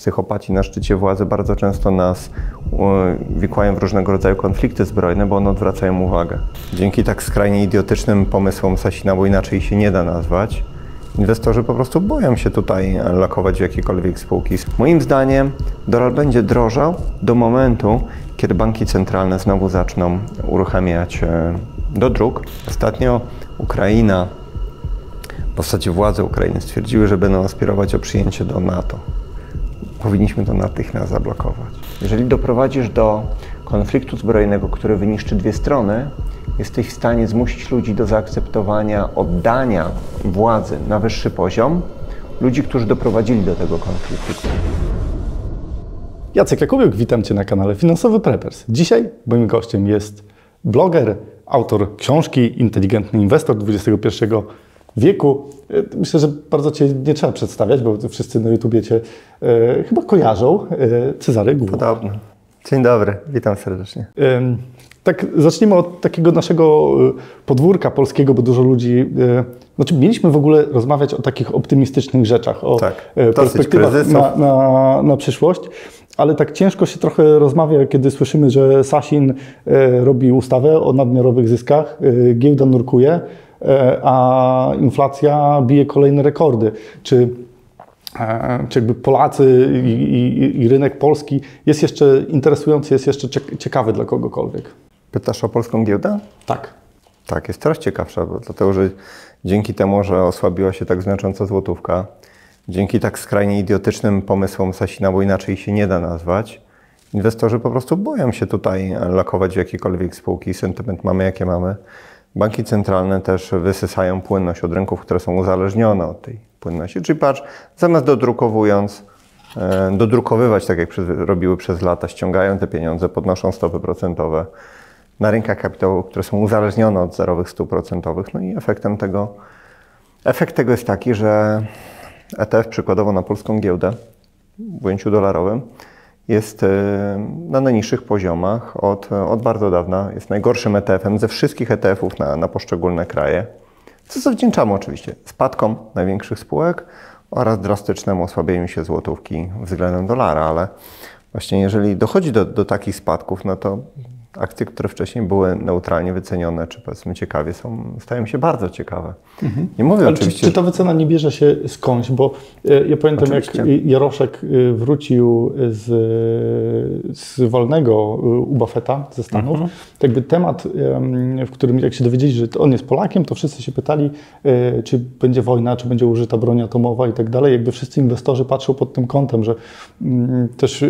psychopaci na szczycie władzy bardzo często nas wikłają w różnego rodzaju konflikty zbrojne, bo one odwracają uwagę. Dzięki tak skrajnie idiotycznym pomysłom Sasina, bo inaczej się nie da nazwać, inwestorzy po prostu boją się tutaj lokować w jakiekolwiek spółki. Moim zdaniem dolar będzie drożał do momentu, kiedy banki centralne znowu zaczną uruchamiać e, do dróg. Ostatnio Ukraina, w zasadzie władze Ukrainy stwierdziły, że będą aspirować o przyjęcie do NATO. Powinniśmy to natychmiast zablokować. Jeżeli doprowadzisz do konfliktu zbrojnego, który wyniszczy dwie strony, jesteś w stanie zmusić ludzi do zaakceptowania oddania władzy na wyższy poziom, ludzi, którzy doprowadzili do tego konfliktu. Jacek Jakubiuk, witam Cię na kanale Finansowy Preppers. Dzisiaj moim gościem jest bloger, autor książki Inteligentny Inwestor XXI wieku. Myślę, że bardzo Cię nie trzeba przedstawiać, bo wszyscy na YouTubie Cię e, chyba kojarzą. E, Cezary Gół. Podobno. Dzień dobry, witam serdecznie. E, tak, zacznijmy od takiego naszego e, podwórka polskiego, bo dużo ludzi. E, znaczy, mieliśmy w ogóle rozmawiać o takich optymistycznych rzeczach, o tak, perspektywach na, na, na przyszłość ale tak ciężko się trochę rozmawia, kiedy słyszymy, że Sasin e, robi ustawę o nadmiarowych zyskach, e, giełda nurkuje, e, a inflacja bije kolejne rekordy. Czy czy jakby Polacy i, i, i, rynek polski jest jeszcze interesujący, jest jeszcze ciekawy dla kogokolwiek? Pytasz o polską giełdę? Tak. Tak, jest coraz ciekawsza, dlatego że dzięki temu, że osłabiła się tak znacząco złotówka, Dzięki tak skrajnie idiotycznym pomysłom Sasina, bo inaczej się nie da nazwać, inwestorzy po prostu boją się tutaj lokować w jakiekolwiek spółki. Sentyment mamy, jakie mamy. Banki centralne też wysysają płynność od rynków, które są uzależnione od tej płynności. Czyli patrz, zamiast dodrukowując, e, dodrukowywać, tak jak robiły przez lata, ściągają te pieniądze, podnoszą stopy procentowe na rynkach kapitałowych, które są uzależnione od zerowych stóp procentowych. No i efektem tego, efekt tego jest taki, że ETF przykładowo na polską giełdę w ujęciu dolarowym jest e, na najniższych poziomach od, od bardzo dawna. Jest najgorszym ETF-em ze wszystkich ETF-ów na, na poszczególne kraje. Co zawdzięczamy oczywiście spadkom największych spółek oraz drastycznemu osłabieniu się złotówki względem dolara, ale właśnie jeżeli dochodzi do, do takich spadków, no to akcje, które wcześniej były neutralnie wycenione, czy powiedzmy ciekawie, są, stają się bardzo ciekawe. Mhm. Nie mówię Ale oczywiście... Czy, czy ta wycena nie bierze się skądś? Bo e, ja pamiętam, oczywiście. jak Jaroszek e, wrócił z, z wolnego e, u Buffetta ze Stanów, mhm. to jakby temat, w którym jak się dowiedzieli, że on jest Polakiem, to wszyscy się pytali, czy będzie wojna, czy będzie użyta broń atomowa i tak dalej. Jakby wszyscy inwestorzy patrzą pod tym kątem, że mm, też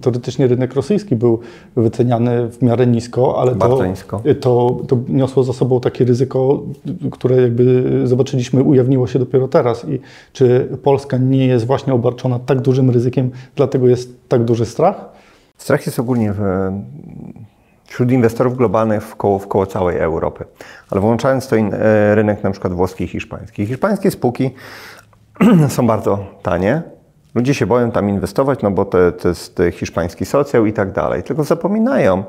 teoretycznie rynek rosyjski był wyceniany w miarę nisko, ale to, nisko. To, to niosło za sobą takie ryzyko, które jakby zobaczyliśmy, ujawniło się dopiero teraz. I czy Polska nie jest właśnie obarczona tak dużym ryzykiem, dlatego jest tak duży strach? Strach jest ogólnie w, wśród inwestorów globalnych w koło, w koło całej Europy. Ale włączając to in, e, rynek na przykład włoski i hiszpański. Hiszpańskie spółki są bardzo tanie, Ludzie się boją tam inwestować, no bo to, to jest hiszpański socjal i tak dalej. Tylko zapominają,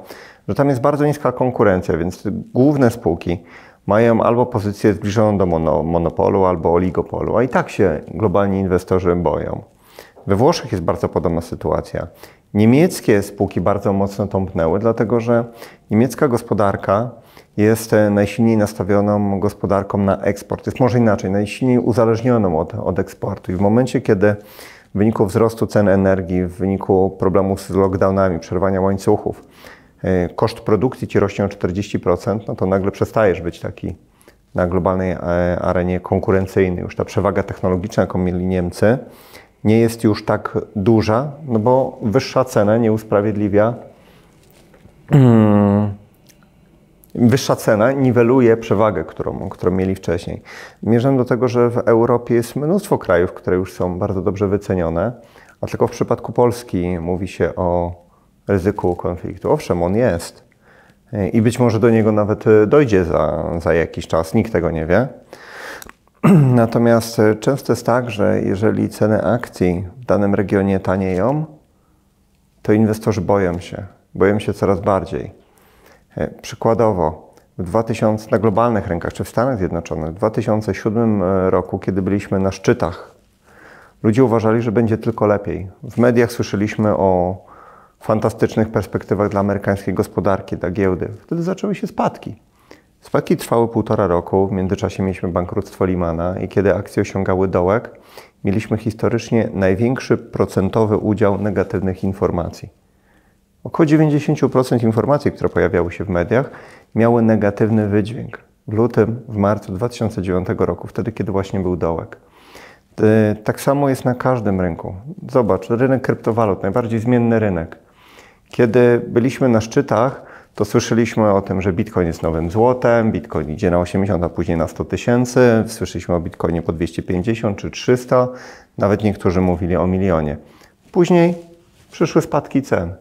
że tam jest bardzo niska konkurencja, więc główne spółki mają albo pozycję zbliżoną do mono, monopolu, albo oligopolu, a i tak się globalni inwestorzy boją. We Włoszech jest bardzo podobna sytuacja. Niemieckie spółki bardzo mocno tąpnęły, dlatego że niemiecka gospodarka jest najsilniej nastawioną gospodarką na eksport. Jest może inaczej, najsilniej uzależnioną od, od eksportu. I w momencie, kiedy w wyniku wzrostu cen energii, w wyniku problemów z lockdownami, przerwania łańcuchów, e, koszt produkcji ci rośnie o 40%, no to nagle przestajesz być taki na globalnej e, arenie konkurencyjny. Już ta przewaga technologiczna, jaką mieli Niemcy, nie jest już tak duża, no bo wyższa cena nie usprawiedliwia hmm, wyższa cena niweluje przewagę, którą, którą mieli wcześniej. Mierzę do tego, że w Europie jest mnóstwo krajów, które już są bardzo dobrze wycenione, a tylko w przypadku Polski mówi się o ryzyku konfliktu. Owszem, on jest i być może do niego nawet dojdzie za, za jakiś czas, nikt tego nie wie. Natomiast często jest tak, że jeżeli ceny akcji w danym regionie tanieją, to inwestorzy boją się, boją się coraz bardziej. E, przykładowo, w 2000, na globalnych rynkach, czy w Stanach Zjednoczonych, w 2007 e, roku, kiedy byliśmy na szczytach ludzie uważali, że będzie tylko lepiej. W mediach słyszeliśmy o fantastycznych perspektywach dla amerykańskiej gospodarki, dla giełdy. Wtedy zaczęły się spadki. Spadki trwały półtora roku, w międzyczasie mieliśmy bankructwo Limana i kiedy akcje osiągały dołek, mieliśmy historycznie największy procentowy udział negatywnych informacji. Około 90% informacji, które pojawiały się w mediach, miały negatywny wydźwięk. W lutym, w marcu 2009 roku, wtedy, kiedy właśnie był dołek. Tak samo jest na każdym rynku. Zobacz, rynek kryptowalut, najbardziej zmienny rynek. Kiedy byliśmy na szczytach, to słyszeliśmy o tym, że Bitcoin jest nowym złotem, Bitcoin idzie na 80, a później na 100 tysięcy. Słyszeliśmy o Bitcoinie po 250 czy 300, nawet niektórzy mówili o milionie. Później przyszły spadki cen.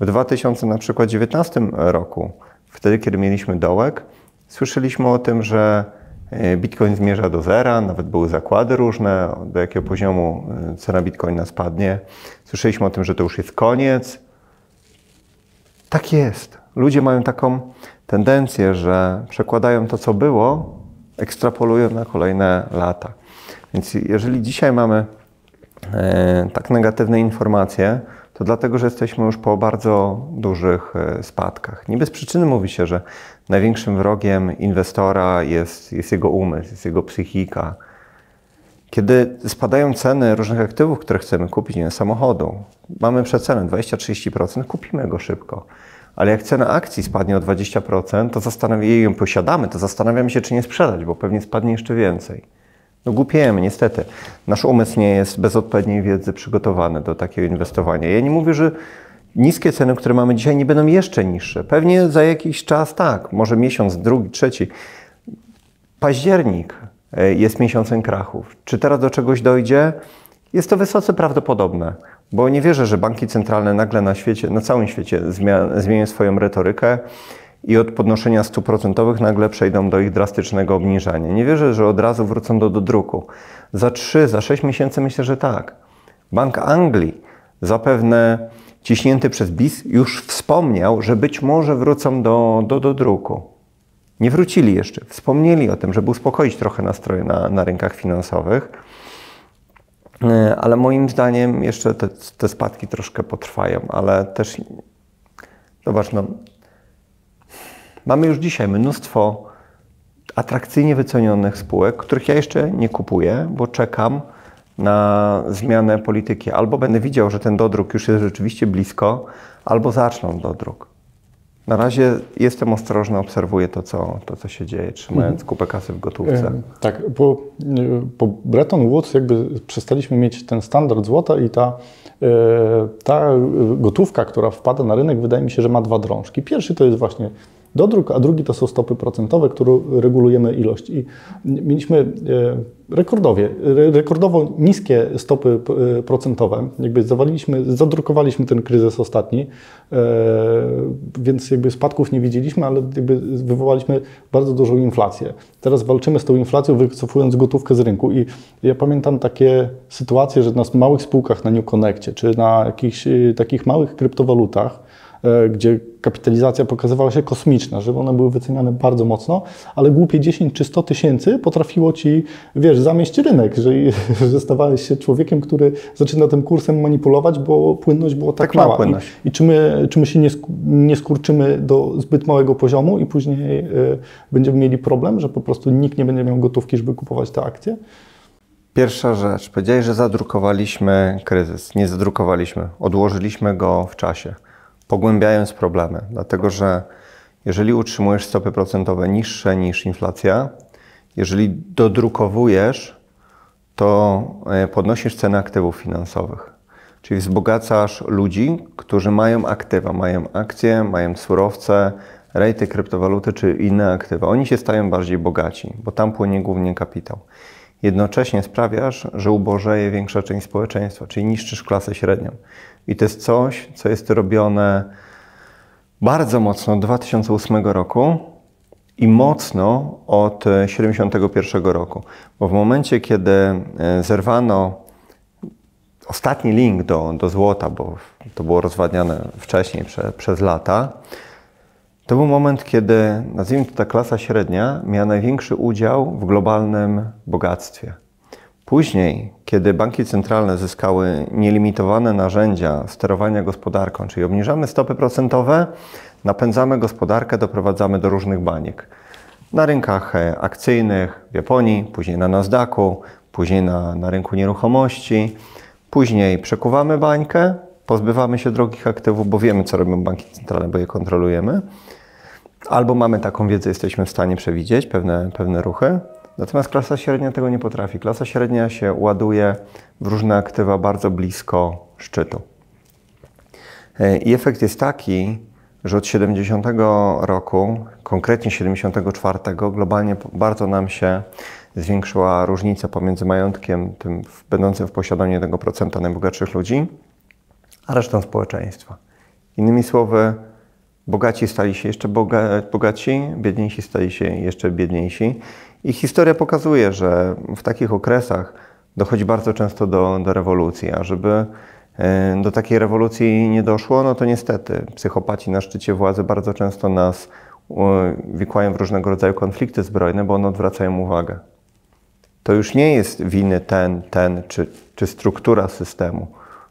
W 2019 roku, wtedy kiedy mieliśmy dołek, słyszeliśmy o tym, że e, Bitcoin zmierza do zera, nawet były zakłady różne, do jakiego poziomu e, cena Bitcoina spadnie. Słyszeliśmy o tym, że to już jest koniec. Tak jest. Ludzie mają taką tendencję, że przekładają to, co było, ekstrapolują na kolejne lata. Więc jeżeli dzisiaj mamy e, tak negatywne informacje, to dlatego, że jesteśmy już po bardzo dużych e, spadkach. Nie bez przyczyny mówi się, że największym wrogiem inwestora jest, jest jego umysł, jest jego psychika. Kiedy spadają ceny różnych aktywów, które chcemy kupić, nie samochodu, mamy przecenę 20-30%, kupimy go szybko. Ale jak cena akcji spadnie o 20%, to zastanawiamy ją posiadamy, to zastanawiamy się, czy nie sprzedać, bo pewnie spadnie jeszcze więcej. No głupiejemy, niestety. Nasz umysł nie jest bez odpowiedniej wiedzy przygotowany do takiego inwestowania. Ja nie mówię, że niskie ceny, które mamy dzisiaj, nie będą jeszcze niższe. Pewnie za jakiś czas tak, może miesiąc, drugi, trzeci. Październik e, jest miesiącem krachów. Czy teraz do czegoś dojdzie? Jest to wysoce prawdopodobne, bo nie wierzę, że banki centralne nagle na świecie, na całym świecie zmienią swoją retorykę i od podnoszenia stóp procentowych nagle przejdą do ich drastycznego obniżania. Nie wierzę, że od razu wrócą do, do druku. Za 3, za 6 miesięcy myślę, że tak. Bank Anglii, zapewne ciśnięty przez BIS, już wspomniał, że być może wrócą do, do, do druku. Nie wrócili jeszcze. Wspomnieli o tym, żeby uspokoić trochę nastroje na, na rynkach finansowych. E, ale moim zdaniem jeszcze te, te spadki troszkę potrwają, ale też zobacz, no, Mamy już dzisiaj mnóstwo atrakcyjnie wycenionych spółek, których ja jeszcze nie kupuję, bo czekam na zmianę polityki. Albo będę widział, że ten dodruk już jest rzeczywiście blisko, albo zaczną dodruk. Na razie jestem ostrożny, obserwuję to, co, to, co się dzieje, trzymając mhm. kupę kasy w gotówce. E, tak, po, po Bretton Woods jakby przestaliśmy mieć ten standard złota i ta, e, ta gotówka, która wpada na rynek, wydaje mi się, że ma dwa drążki. Pierwszy to jest właśnie dodruk, a drugi to są stopy procentowe, które regulujemy ilość. I mieliśmy e, rekordowie, rekordowo niskie stopy e, procentowe. Jakby zawaliliśmy, zadrukowaliśmy ten kryzys ostatni, e, więc jakby spadków nie widzieliśmy, ale jakby wywołaliśmy bardzo dużą inflację. Teraz walczymy z tą inflacją, wycofując gotówkę z rynku. I ja pamiętam takie sytuacje, że na małych spółkach na New Connectie, czy na jakichś takich małych kryptowalutach, gdzie kapitalizacja pokazywała się kosmiczna, że one były wyceniane bardzo mocno, ale głupie 10 czy 100 tysięcy potrafiło ci, wiesz, zamieść rynek, że, że stawałeś się człowiekiem, który zaczyna tym kursem manipulować, bo płynność była tak, tak mała. Płynność. I, I, czy my, czy my się nie, nie skurczymy do zbyt małego poziomu i później y, będziemy mieli problem, że po prostu nikt nie będzie miał gotówki, żeby kupować te akcje? Pierwsza rzecz, powiedziałeś, że zadrukowaliśmy kryzys. Nie zadrukowaliśmy, odłożyliśmy go w czasie pogłębiając problemy. Dlatego, że jeżeli utrzymujesz stopy procentowe niższe niż inflacja, jeżeli dodrukowujesz, to e, podnosisz ceny aktywów finansowych. Czyli wzbogacasz ludzi, którzy mają aktywa, mają akcje, mają surowce, rejty, kryptowaluty czy inne aktywa. Oni się stają bardziej bogaci, bo tam płynie głównie kapitał. Jednocześnie sprawiasz, że ubożeje większa część społeczeństwa, czyli niszczysz klasę średnią. I to jest coś, co jest robione bardzo mocno od 2008 roku i mocno od 1971 roku. Bo w momencie, kiedy e, zerwano ostatni link do, do złota, bo to było rozwadniane wcześniej prze, przez lata, to był moment, kiedy, nazwijmy to ta klasa średnia, miała największy udział w globalnym bogactwie. Później, kiedy banki centralne zyskały nielimitowane narzędzia sterowania gospodarką, czyli obniżamy stopy procentowe, napędzamy gospodarkę, doprowadzamy do różnych baniek. Na rynkach e, akcyjnych w Japonii, później na Nasdaqu, później na, na rynku nieruchomości. Później przekuwamy bańkę, pozbywamy się drogich aktywów, bo wiemy, co robią banki centralne, bo je kontrolujemy. Albo mamy taką wiedzę, jesteśmy w stanie przewidzieć pewne, pewne ruchy. Natomiast klasa średnia tego nie potrafi. Klasa średnia się ładuje w różne aktywa bardzo blisko szczytu. E, I efekt jest taki, że od 70 roku, konkretnie 74, globalnie bardzo nam się zwiększyła różnica pomiędzy majątkiem tym będącym w posiadaniu 1% najbogatszych ludzi, a resztą społeczeństwa. Innymi słowy, bogaci stali się jeszcze bogaci, biedniejsi stali się jeszcze biedniejsi. I historia pokazuje, że w takich okresach dochodzi bardzo często do, do rewolucji, a żeby e, do takiej rewolucji nie doszło, no to niestety psychopaci na szczycie władzy bardzo często nas wikłają w różnego rodzaju konflikty zbrojne, bo one odwracają uwagę. To już nie jest winy ten, ten czy, czy struktura systemu.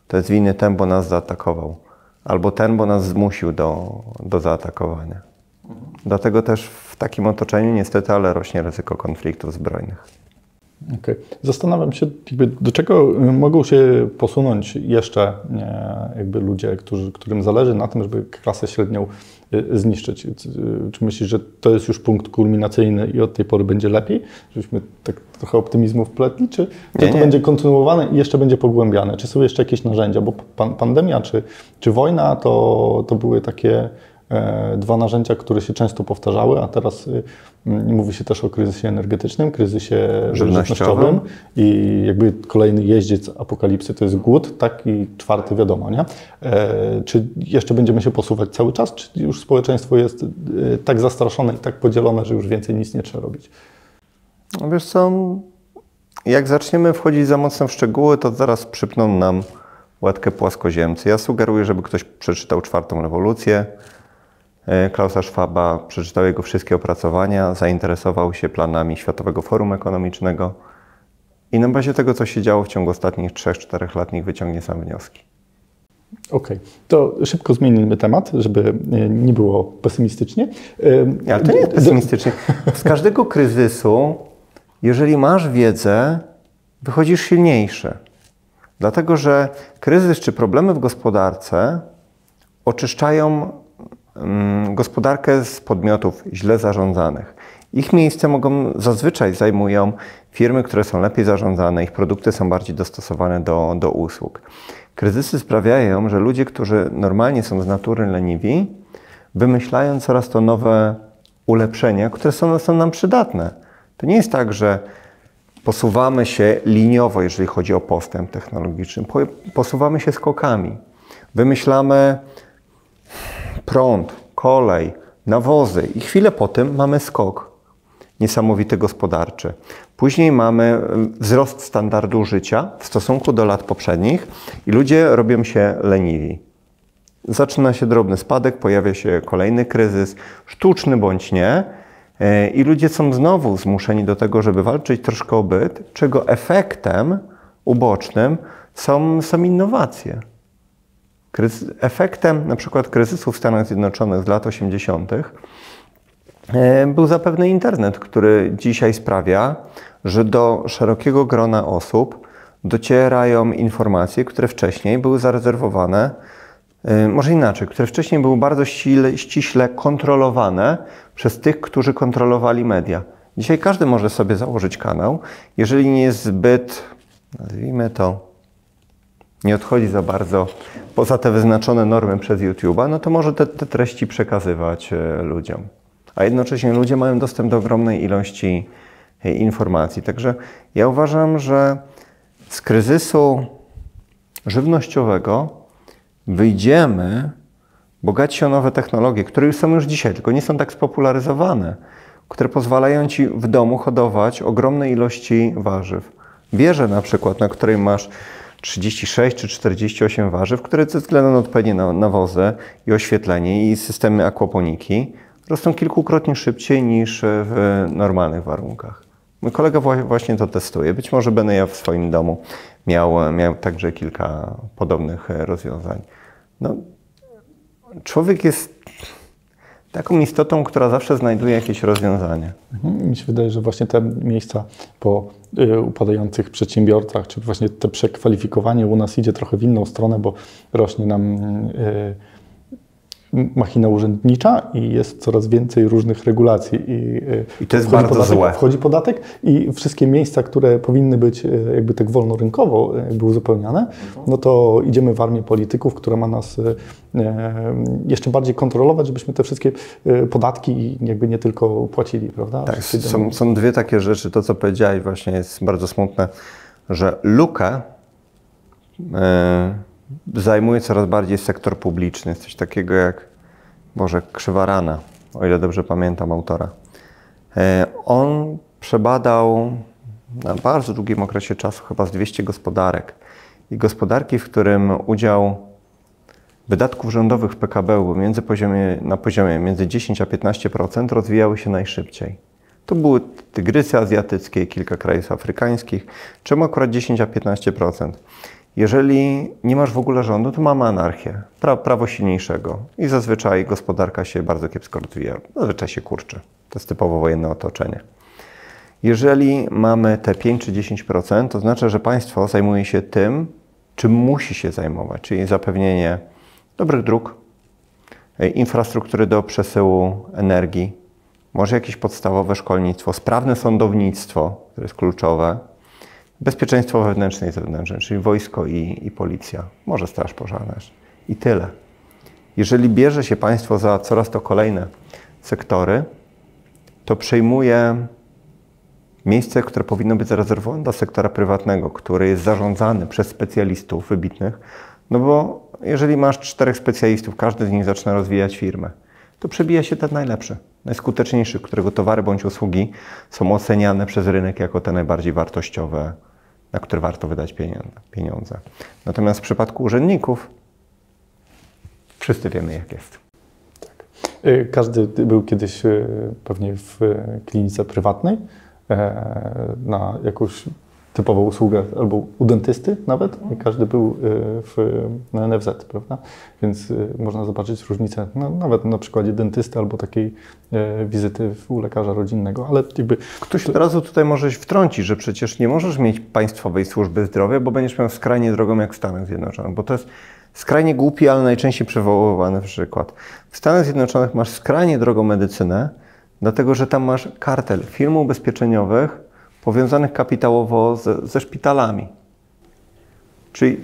To jest winy ten, bo nas zaatakował. Albo ten, bo nas zmusił do, do zaatakowania. Dlatego też takim otoczeniu niestety, ale rośnie ryzyko konfliktów zbrojnych. Okay. Zastanawiam się, jakby, do czego y, mogą się posunąć jeszcze jakby ludzie, którzy, którym zależy na tym, żeby klasę średnią y, zniszczyć. Y, czy myślisz, że to jest już punkt kulminacyjny i od tej pory będzie lepiej? Żebyśmy tak trochę optymizmu wpletli? Czy, nie, to nie. będzie kontynuowane i jeszcze będzie pogłębiane? Czy są jeszcze jakieś narzędzia? Bo pandemia czy, czy wojna to, to były takie E, dwa narzędzia, które się często powtarzały, a teraz y, mówi się też o kryzysie energetycznym, kryzysie żywnościowym i jakby kolejny jeździec apokalipsy to jest głód, tak i czwarty wiadomo, nie? E, czy jeszcze będziemy się posuwać cały czas, czy już społeczeństwo jest y, tak zastraszone i tak podzielone, że już więcej nic nie trzeba robić? No wiesz co, jak zaczniemy wchodzić za mocno w szczegóły, to zaraz przypną nam łatkę płaskoziemcy. Ja sugeruję, żeby ktoś przeczytał czwartą rewolucję, E, Klausa Schwaba, przeczytał jego wszystkie opracowania, zainteresował się planami Światowego Forum Ekonomicznego i na bazie tego, co się działo w ciągu ostatnich 3-4 lat, niech wyciągnie sam wnioski. Okej, okay. to szybko zmienimy temat, żeby e, nie było pesymistycznie. E, Ale to nie jest pesymistycznie. Z każdego kryzysu, jeżeli masz wiedzę, wychodzisz silniejszy. Dlatego, że kryzys czy problemy w gospodarce oczyszczają gospodarkę z podmiotów źle zarządzanych. Ich miejsce mogą zazwyczaj zajmują firmy, które są lepiej zarządzane, ich produkty są bardziej dostosowane do, do usług. Kryzysy sprawiają, że ludzie, którzy normalnie są z natury leniwi, wymyślają coraz to nowe ulepszenia, które są, są nam przydatne. To nie jest tak, że posuwamy się liniowo, jeżeli chodzi o postęp technologiczny. Posuwamy się skokami. Wymyślamy prąd, kolej, nawozy i chwilę po tym mamy skok niesamowity gospodarczy. Później mamy wzrost standardu życia w stosunku do lat poprzednich i ludzie robią się leniwi. Zaczyna się drobny spadek, pojawia się kolejny kryzys, sztuczny bądź nie, e, i ludzie są znowu zmuszeni do tego, żeby walczyć troszkę o byt, czego efektem ubocznym są, są innowacje. Efektem na przykład kryzysu w Stanach Zjednoczonych z lat 80. E, był zapewne internet, który dzisiaj sprawia, że do szerokiego grona osób docierają informacje, które wcześniej były zarezerwowane, e, może inaczej, które wcześniej były bardzo ściśle, ściśle kontrolowane przez tych, którzy kontrolowali media. Dzisiaj każdy może sobie założyć kanał, jeżeli nie jest zbyt, nazwijmy to, nie odchodzi za bardzo poza te wyznaczone normy przez YouTube'a, no to może te, te treści przekazywać e, ludziom. A jednocześnie ludzie mają dostęp do ogromnej ilości e, informacji. Także ja uważam, że z kryzysu żywnościowego wyjdziemy bogaci o nowe technologie, które są już dzisiaj, tylko nie są tak spopularyzowane, które pozwalają ci w domu hodować ogromne ilości warzyw. Wieżę na przykład, na której masz 36 czy 48 warzyw, które ze względu na odpowiednie nawozy i oświetlenie i systemy akwaponiki rosną kilkukrotnie szybciej niż w normalnych warunkach. Mój kolega właśnie to testuje. Być może będę ja w swoim domu miał, miał także kilka podobnych rozwiązań. No, człowiek jest taką istotą, która zawsze znajduje jakieś rozwiązanie. Mhm. Mi się wydaje, że właśnie te miejsca po y, upadających przedsiębiorcach, czy właśnie te przekwalifikowanie u nas idzie trochę w inną stronę, bo rośnie nam y, machina urzędnicza i jest coraz więcej różnych regulacji. I, I to jest bardzo podatek, złe. Wchodzi podatek i wszystkie miejsca, które powinny być y, jakby tak wolnorynkowo y, jakby uzupełniane, no to idziemy w armię polityków, która ma nas jeszcze bardziej kontrolować, żebyśmy te wszystkie podatki jakby nie tylko płacili, prawda? Tak, są, są dwie takie rzeczy. To, co powiedziałeś właśnie jest bardzo smutne, że lukę zajmuje coraz bardziej sektor publiczny. Coś takiego jak, może Krzywarana, o ile dobrze pamiętam autora. E, on przebadał na bardzo długim okresie czasu chyba z 200 gospodarek. I gospodarki, w którym udział wydatków rządowych PKB był między poziomie, na poziomie między 10 a 15%, rozwijały się najszybciej. To były tygrysy azjatyckie, kilka krajów afrykańskich. Czemu akurat 10 a 15%? Jeżeli nie masz w ogóle rządu, to mamy anarchię, pra prawo silniejszego i zazwyczaj gospodarka się bardzo kiepsko rozwija, zazwyczaj się kurczy. To jest typowo wojenne otoczenie. Jeżeli mamy te 5 czy 10%, to znaczy, że państwo zajmuje się tym, czym musi się zajmować, czyli zapewnienie dobrych dróg, infrastruktury do przesyłu energii, może jakieś podstawowe szkolnictwo, sprawne sądownictwo, które jest kluczowe, Bezpieczeństwo wewnętrzne i zewnętrzne, czyli wojsko i, i policja, może straż pożarna. I tyle. Jeżeli bierze się państwo za coraz to kolejne sektory, to przejmuje miejsce, które powinno być zarezerwowane dla sektora prywatnego, który jest zarządzany przez specjalistów wybitnych, no bo jeżeli masz czterech specjalistów, każdy z nich zaczyna rozwijać firmę, to przebija się ten najlepszy, najskuteczniejszy, którego towary bądź usługi są oceniane przez rynek jako te najbardziej wartościowe na które warto wydać pieniądze. Natomiast w przypadku urzędników wszyscy wiemy, jak jest. Tak. Y, każdy był kiedyś y, pewnie w klinice prywatnej e, na jakąś typową usługę albo u dentysty nawet. I każdy był y, w, na NFZ, prawda? Więc y, można zobaczyć różnicę no, nawet na przykładzie dentysty albo takiej y, wizyty u lekarza rodzinnego, ale jakby... Ktoś od razu tutaj może się wtrącić, że przecież nie możesz mieć państwowej służby zdrowia, bo będziesz miał skrajnie drogą jak w Stanach Zjednoczonych, bo to jest skrajnie głupi, ale najczęściej przywoływany przykład. W Stanach Zjednoczonych masz skrajnie drogą medycynę, dlatego że tam masz kartel firm ubezpieczeniowych, powiązanych kapitałowo ze, ze szpitalami. Czyli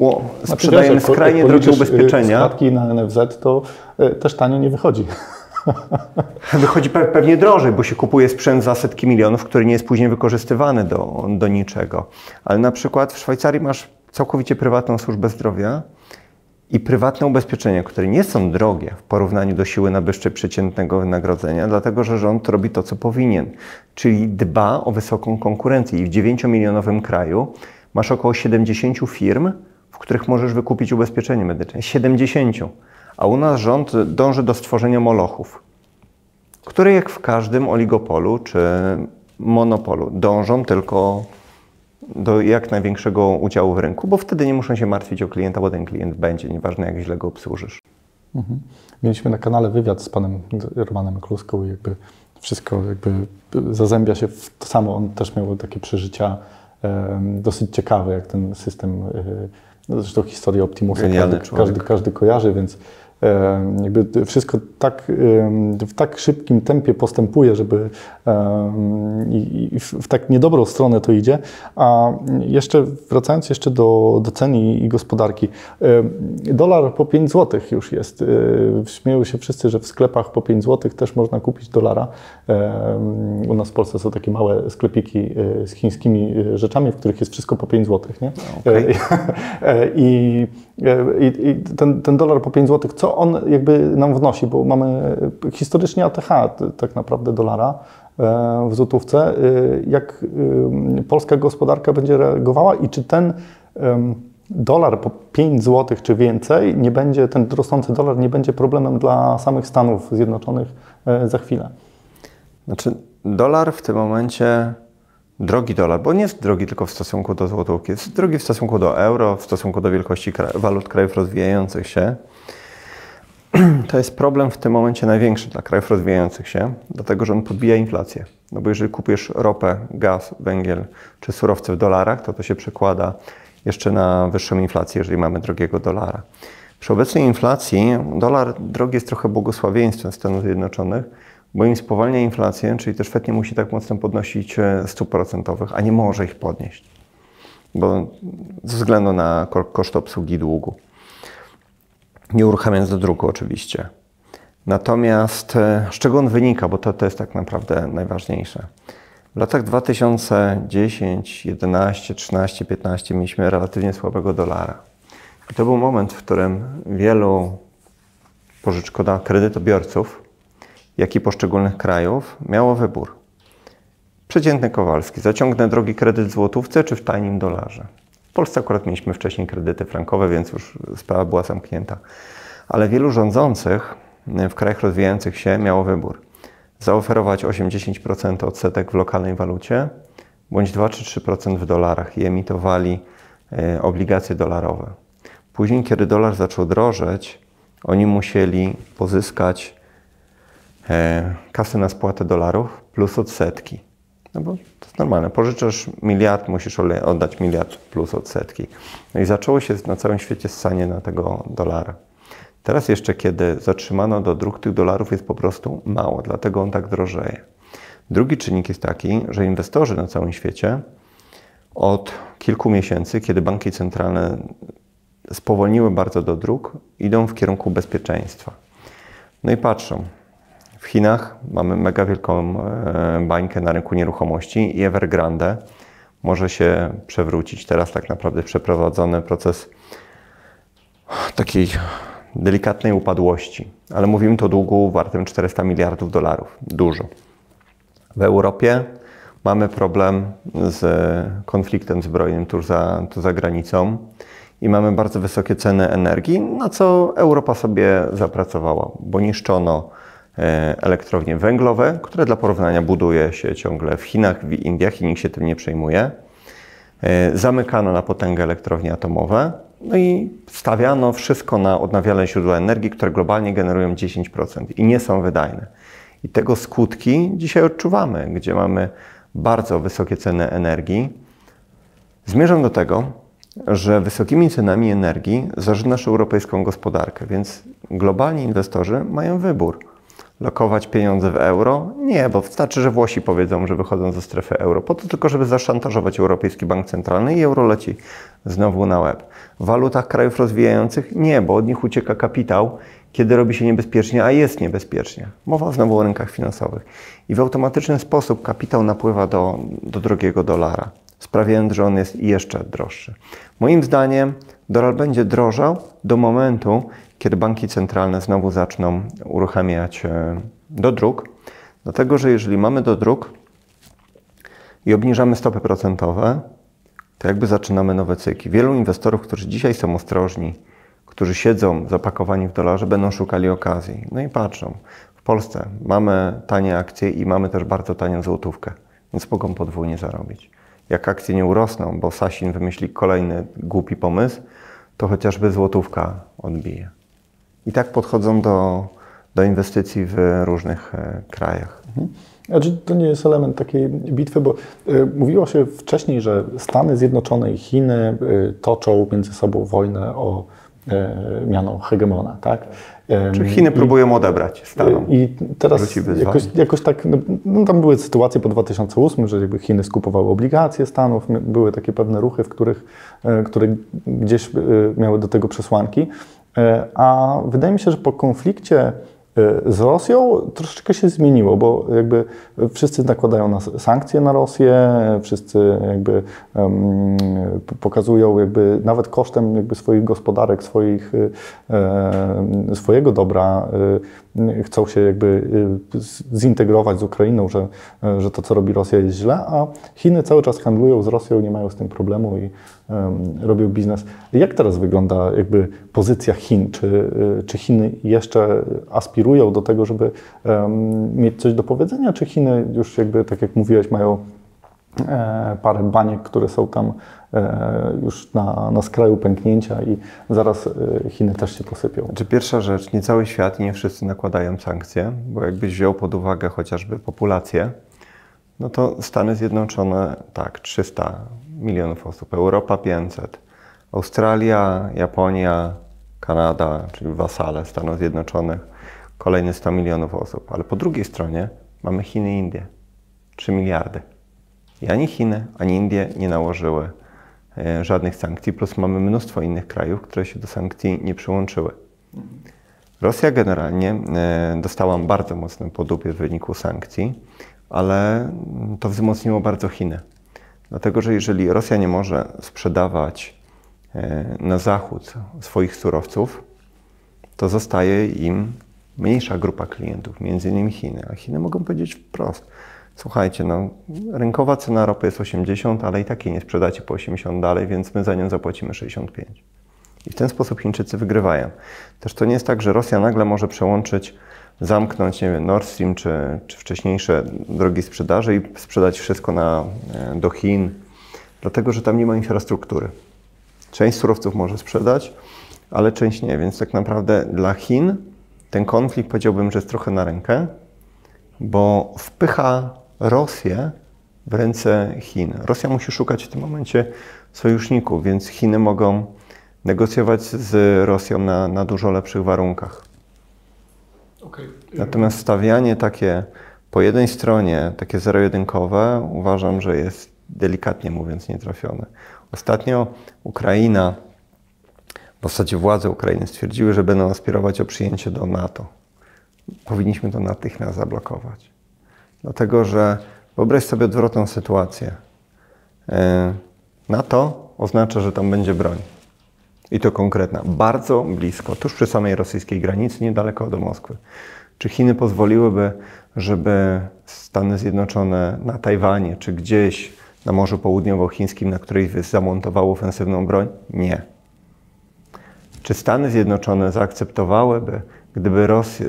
o, sprzedajemy znaczy, skrajnie drogie ubezpieczenia. Składki na NFZ to y, też tanio nie wychodzi. Wychodzi pewnie drożej, bo się kupuje sprzęt za setki milionów, który nie jest później wykorzystywany do, do niczego. Ale na przykład w Szwajcarii masz całkowicie prywatną służbę zdrowia, i prywatne ubezpieczenia, które nie są drogie w porównaniu do siły nabywczej przeciętnego wynagrodzenia, dlatego że rząd robi to, co powinien, czyli dba o wysoką konkurencję. I w 9-milionowym kraju masz około 70 firm, w których możesz wykupić ubezpieczenie medyczne. 70. A u nas rząd dąży do stworzenia molochów, które jak w każdym oligopolu czy monopolu dążą tylko do jak największego udziału w rynku, bo wtedy nie muszą się martwić o klienta, bo ten klient będzie, nieważne jak źle go obsłużysz. Mhm. Mieliśmy na kanale wywiad z panem Romanem Kluską i jakby wszystko jakby zazębia się w to samo. On też miał takie przeżycia e, dosyć ciekawe, jak ten system, e, zresztą historię Optimusa każdy, każdy, każdy kojarzy, więc jakby wszystko tak, w tak szybkim tempie postępuje, żeby i w tak niedobrą stronę to idzie. A jeszcze wracając jeszcze do, do cen i gospodarki. Dolar po 5 zł już jest. Śmieją się wszyscy, że w sklepach po 5 zł też można kupić dolara. U nas w Polsce są takie małe sklepiki e, z chińskimi e, rzeczami, w których jest wszystko po 5 zł. Nie? Okay. E, I, i, i ten, ten dolar po 5 zł, co on jakby nam wnosi, bo mamy historycznie ATH tak naprawdę dolara e, w złotówce. E, jak e, polska gospodarka będzie reagowała i czy ten dolar po 5 zł czy więcej nie będzie, ten rosnący dolar nie będzie problemem dla samych Stanów Zjednoczonych za chwilę? Znaczy, dolar w tym momencie drogi dolar, bo nie jest drogi tylko w stosunku do złotówki, jest drogi w stosunku do euro, w stosunku do wielkości walut krajów rozwijających się. To jest problem w tym momencie największy dla krajów rozwijających się, dlatego że on podbija inflację. No bo jeżeli kupujesz ropę, gaz, węgiel czy surowce w dolarach, to to się przekłada jeszcze na wyższą inflację, jeżeli mamy drogiego dolara. Przy obecnej inflacji dolar drogi jest trochę błogosławieństwem Stanów Zjednoczonych, bo im spowalnia inflację, czyli też Fed nie musi tak mocno podnosić e, stóp procentowych, a nie może ich podnieść, bo ze względu na koszt obsługi długu. Nie uruchamiając do druku oczywiście. Natomiast e, z czego on wynika, bo to, to jest tak naprawdę najważniejsze. W latach 2010, 11, 13, 15 mieliśmy relatywnie słabego dolara. I to był moment, w którym wielu pożyczkodawców, kredytobiorców, jak i poszczególnych krajów miało wybór. Przeciętny Kowalski, zaciągnę drogi kredyt w złotówce czy w tajnym dolarze. Polsce akurat mieliśmy wcześniej kredyty frankowe, więc już sprawa była zamknięta. Ale wielu rządzących w krajach rozwijających się miało wybór. Zaoferować 8-10% odsetek w lokalnej walucie, bądź 2 3% w dolarach i emitowali e, obligacje dolarowe. Później, kiedy dolar zaczął drożeć, oni musieli pozyskać e, kasę na spłatę dolarów plus odsetki. No bo to jest normalne. Pożyczasz miliard, musisz oddać miliard plus odsetki. No i zaczęło się na całym świecie ssanie na tego dolara. Teraz jeszcze, kiedy zatrzymano do dróg tych dolarów, jest po prostu mało, dlatego on tak drożeje. Drugi czynnik jest taki, że inwestorzy na całym świecie od kilku miesięcy, kiedy banki centralne spowolniły bardzo do dróg, idą w kierunku bezpieczeństwa. No i patrzą. W Chinach mamy mega wielką e, bańkę na rynku nieruchomości i Evergrande może się przewrócić. Teraz tak naprawdę przeprowadzony proces takiej delikatnej upadłości, ale mówimy to długu wartym 400 miliardów dolarów. Dużo. W Europie mamy problem z konfliktem zbrojnym tuż za, tuż za granicą i mamy bardzo wysokie ceny energii, na co Europa sobie zapracowała, bo niszczono elektrownie węglowe, które dla porównania buduje się ciągle w Chinach, w Indiach i nikt się tym nie przejmuje. E, zamykano na potęgę elektrownie atomowe, no i stawiano wszystko na odnawialne źródła energii, które globalnie generują 10% i nie są wydajne. I tego skutki dzisiaj odczuwamy, gdzie mamy bardzo wysokie ceny energii. Zmierzam do tego, że wysokimi cenami energii zażynasz europejską gospodarkę, więc globalni inwestorzy mają wybór. Lokować pieniądze w euro? Nie, bo wystarczy, że Włosi powiedzą, że wychodzą ze strefy euro, po to tylko, żeby zaszantażować Europejski Bank Centralny i euro leci znowu na łeb. W walutach krajów rozwijających? Nie, bo od nich ucieka kapitał, kiedy robi się niebezpiecznie, a jest niebezpiecznie. Mowa znowu o rynkach finansowych. I w automatyczny sposób kapitał napływa do, do drogiego dolara sprawiając, że on jest jeszcze droższy. Moim zdaniem dolar będzie drożał do momentu, kiedy banki centralne znowu zaczną uruchamiać e, do dróg, dlatego że jeżeli mamy do dróg i obniżamy stopy procentowe, to jakby zaczynamy nowe cykli. Wielu inwestorów, którzy dzisiaj są ostrożni, którzy siedzą zapakowani w dolarze, będą szukali okazji. No i patrzą. W Polsce mamy tanie akcje i mamy też bardzo tanią złotówkę, więc mogą podwójnie zarobić jak akcje nie urosną, bo Sasin wymyśli kolejny głupi pomysł, to chociażby złotówka odbije. I tak podchodzą do, do inwestycji w różnych e, krajach. Znaczy, to nie jest element takiej bitwy, bo y, mówiło się wcześniej, że Stany Zjednoczone i Chiny y, toczą między sobą wojnę o y, miano hegemona, tak? Czy Chiny I, próbują odebrać Stanom? I teraz jakoś, jakoś, tak, no, no, tam były sytuacje po 2008, że jakby Chiny skupowały obligacje Stanów, były takie pewne ruchy, w których, e, które gdzieś e, miały do tego przesłanki. E, a wydaje mi się, że po konflikcie z Rosją troszeczkę się zmieniło, bo jakby wszyscy nakładają nas sankcje na Rosję, wszyscy jakby um, pokazują jakby nawet kosztem jakby swoich gospodarek, swoich, e, swojego dobra e, chcą się jakby zintegrować z Ukrainą, że, że to co robi Rosja jest źle, a Chiny cały czas handlują z Rosją, nie mają z tym problemu i robił biznes. Jak teraz wygląda jakby pozycja Chin? Czy, y, czy Chiny jeszcze aspirują do tego, żeby mieć coś do powiedzenia, czy Chiny już jakby, tak jak mówiłeś, mają e, parę baniek, które są tam e, już na, na skraju pęknięcia i zaraz e, Chiny też się posypią. Znaczy pierwsza rzecz, nie cały świat nie wszyscy nakładają sankcje, bo jakbyś wziął pod uwagę chociażby populację, no to Stany Zjednoczone tak, 300 milionów osób, Europa 500, Australia, Japonia, Kanada, czyli wasale Stanów Zjednoczonych, kolejne 100 milionów osób. Ale po drugiej stronie mamy Chiny i Indie, 3 miliardy. I ani Chiny, ani Indie nie nałożyły e, żadnych sankcji, plus mamy mnóstwo innych krajów, które się do sankcji nie przyłączyły. Rosja generalnie e, dostała bardzo mocno po dupie w wyniku sankcji, ale to wzmocniło bardzo Chiny. Dlatego, że jeżeli Rosja nie może sprzedawać e, na zachód swoich surowców, to zostaje im mniejsza grupa klientów, między innymi Chiny. A Chiny mogą powiedzieć wprost, słuchajcie, no, rynkowa cena ropy jest 80, ale i takiej nie sprzedacie po 80 dalej, więc my za nią zapłacimy 65. I w ten sposób Chińczycy wygrywają. Też to nie jest tak, że Rosja nagle może przełączyć, zamknąć, nie wiem, Nord Stream czy, czy wcześniejsze drogi sprzedaży i sprzedać wszystko na, e, do Chin, dlatego że tam nie ma infrastruktury. Część surowców może sprzedać, ale część nie, więc tak naprawdę dla Chin ten konflikt powiedziałbym, że jest trochę na rękę, bo wpycha Rosję w ręce Chin. Rosja musi szukać w tym momencie sojuszników, więc Chiny mogą negocjować z Rosją na, na dużo lepszych warunkach. Okay. Natomiast stawianie takie po jednej stronie, takie zero-jedynkowe, uważam, że jest delikatnie mówiąc nietrafione. Ostatnio Ukraina w zasadzie władze Ukrainy stwierdziły, że będą aspirować o przyjęcie do NATO. Powinniśmy to natychmiast zablokować. Dlatego, że wyobraź sobie odwrotną sytuację. E, NATO oznacza, że tam będzie broń. I to konkretna. Bardzo blisko, tuż przy samej rosyjskiej granicy, niedaleko do Moskwy. Czy Chiny pozwoliłyby, żeby Stany Zjednoczone na Tajwanie, czy gdzieś na Morzu Południowochińskim, na której zamontowało ofensywną broń? Nie. Czy Stany Zjednoczone zaakceptowałyby, gdyby Ros y,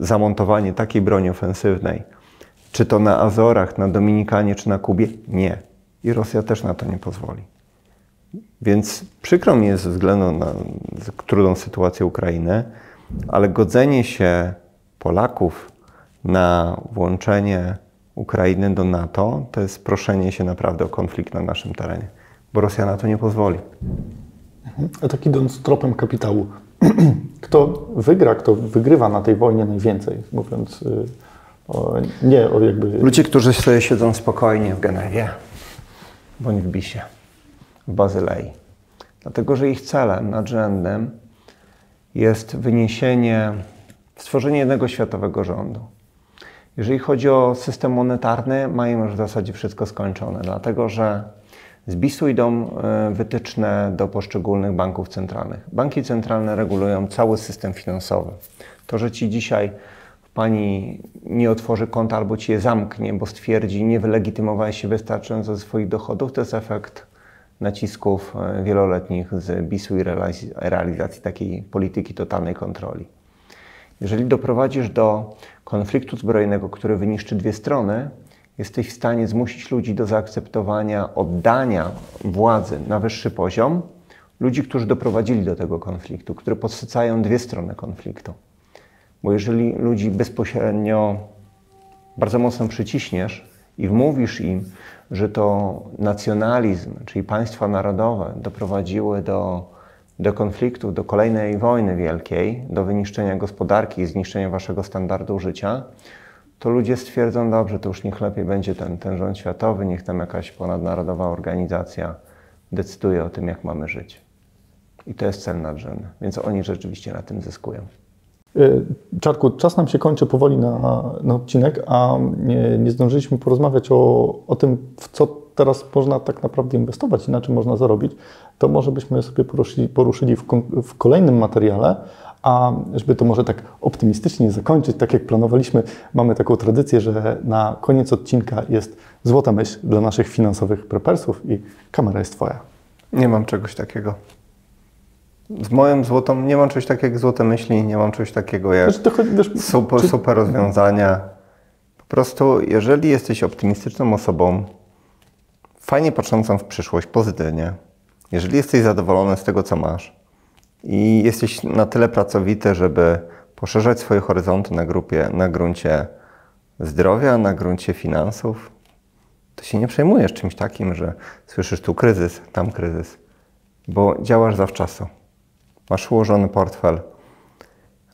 zamontowanie takiej broni ofensywnej, czy to na Azorach, na Dominikanie, czy na Kubie? Nie. I Rosja też na to nie pozwoli. Więc przykro mi jest ze względu na trudną sytuację Ukrainy, ale godzenie się Polaków na włączenie Ukrainy do NATO to jest proszenie się naprawdę o konflikt na naszym terenie, bo Rosja na to nie pozwoli. A tak idąc tropem kapitału, kto wygra, kto wygrywa na tej wojnie najwięcej, mówiąc y, o, nie o jakby... Ludzie, którzy sobie siedzą spokojnie w Genewie, bądź w Bisie, w Bazylei. Dlatego, że ich celem, nadrzędnym jest wyniesienie, stworzenie jednego światowego rządu. Jeżeli chodzi o system monetarny, mają już w zasadzie wszystko skończone, dlatego że z BIS-u idą e, wytyczne do poszczególnych banków centralnych. Banki centralne regulują cały system finansowy. To, że ci dzisiaj pani nie otworzy konta albo ci je zamknie, bo stwierdzi, nie wylegitymowałeś się wystarczająco ze swoich dochodów, to jest efekt nacisków e, wieloletnich z BIS-u i realizacji takiej polityki totalnej kontroli. Jeżeli doprowadzisz do konfliktu zbrojnego, który wyniszczy dwie strony, jesteś w stanie zmusić ludzi do zaakceptowania oddania władzy na wyższy poziom, ludzi, którzy doprowadzili do tego konfliktu, które podsycają dwie strony konfliktu. Bo jeżeli ludzi bezpośrednio bardzo mocno przyciśniesz i wmówisz im, że to nacjonalizm, czyli państwa narodowe doprowadziły do, do konfliktu, do kolejnej wojny wielkiej, do wyniszczenia gospodarki i zniszczenia waszego standardu życia, to ludzie stwierdzą, dobrze, to już niech lepiej będzie ten, ten rząd światowy, niech tam jakaś ponadnarodowa organizacja decyduje o tym, jak mamy żyć. I to jest cel nadrzędny, więc oni rzeczywiście na tym zyskują. E, Czarku, czas nam się kończy powoli na, na odcinek, a nie, nie zdążyliśmy porozmawiać o, o tym, w co teraz można tak naprawdę inwestować i na czym można zarobić. To może byśmy sobie poruszyli, poruszyli w, w kolejnym materiale, a żeby to może tak optymistycznie zakończyć, tak jak planowaliśmy, mamy taką tradycję, że na koniec odcinka jest złota myśl dla naszych finansowych prepersów i kamera jest Twoja. Nie mam czegoś takiego. Z moją złotą nie mam czegoś takiego jak złote myśli, nie mam czegoś takiego jak wiesz, wiesz, super, czy... super rozwiązania. Po prostu, jeżeli jesteś optymistyczną osobą, fajnie patrzącą w przyszłość, pozytywnie. Jeżeli jesteś zadowolony z tego, co masz i jesteś na tyle pracowity, żeby poszerzać swoje horyzonty na, grupie, na gruncie zdrowia, na gruncie finansów, to się nie przejmujesz czymś takim, że słyszysz tu kryzys, tam kryzys, bo działasz zawczasu. Masz ułożony portfel,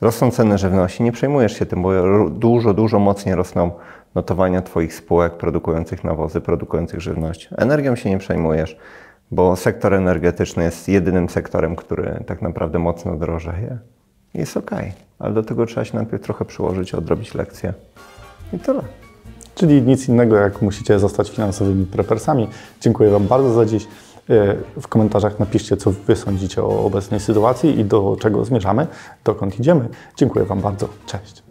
rosną ceny żywności, nie przejmujesz się tym, bo dużo, dużo mocniej rosną notowania Twoich spółek produkujących nawozy, produkujących żywność. Energią się nie przejmujesz, bo sektor energetyczny jest jedynym sektorem, który tak naprawdę mocno drożeje. Jest ok, ale do tego trzeba się najpierw trochę przyłożyć, odrobić lekcję. I tyle. Czyli nic innego, jak musicie zostać finansowymi prepersami. Dziękuję Wam bardzo za dziś. E, w komentarzach napiszcie, co Wy sądzicie o obecnej sytuacji i do czego zmierzamy, dokąd idziemy. Dziękuję Wam bardzo. Cześć.